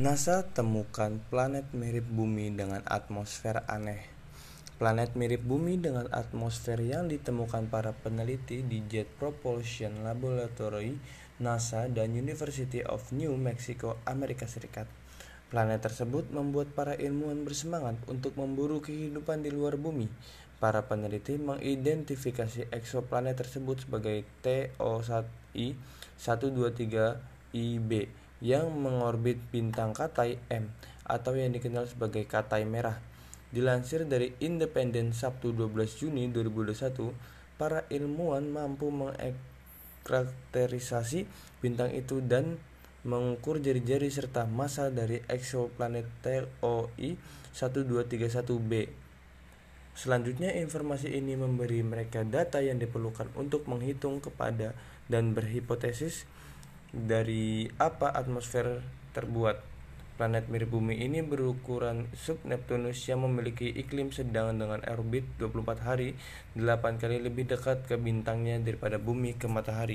NASA temukan planet mirip Bumi dengan atmosfer aneh. Planet mirip Bumi dengan atmosfer yang ditemukan para peneliti di Jet Propulsion Laboratory NASA dan University of New Mexico, Amerika Serikat. Planet tersebut membuat para ilmuwan bersemangat untuk memburu kehidupan di luar bumi. Para peneliti mengidentifikasi eksoplanet tersebut sebagai TO1i 123IB yang mengorbit bintang Katai M atau yang dikenal sebagai Katai Merah. Dilansir dari Independen Sabtu 12 Juni 2021, para ilmuwan mampu mengkarakterisasi bintang itu dan mengukur jari-jari serta massa dari eksoplanet TOI 1231b. Selanjutnya, informasi ini memberi mereka data yang diperlukan untuk menghitung kepada dan berhipotesis dari apa atmosfer terbuat. Planet mirip bumi ini berukuran sub-Neptunus yang memiliki iklim sedang dengan orbit 24 hari 8 kali lebih dekat ke bintangnya daripada bumi ke matahari.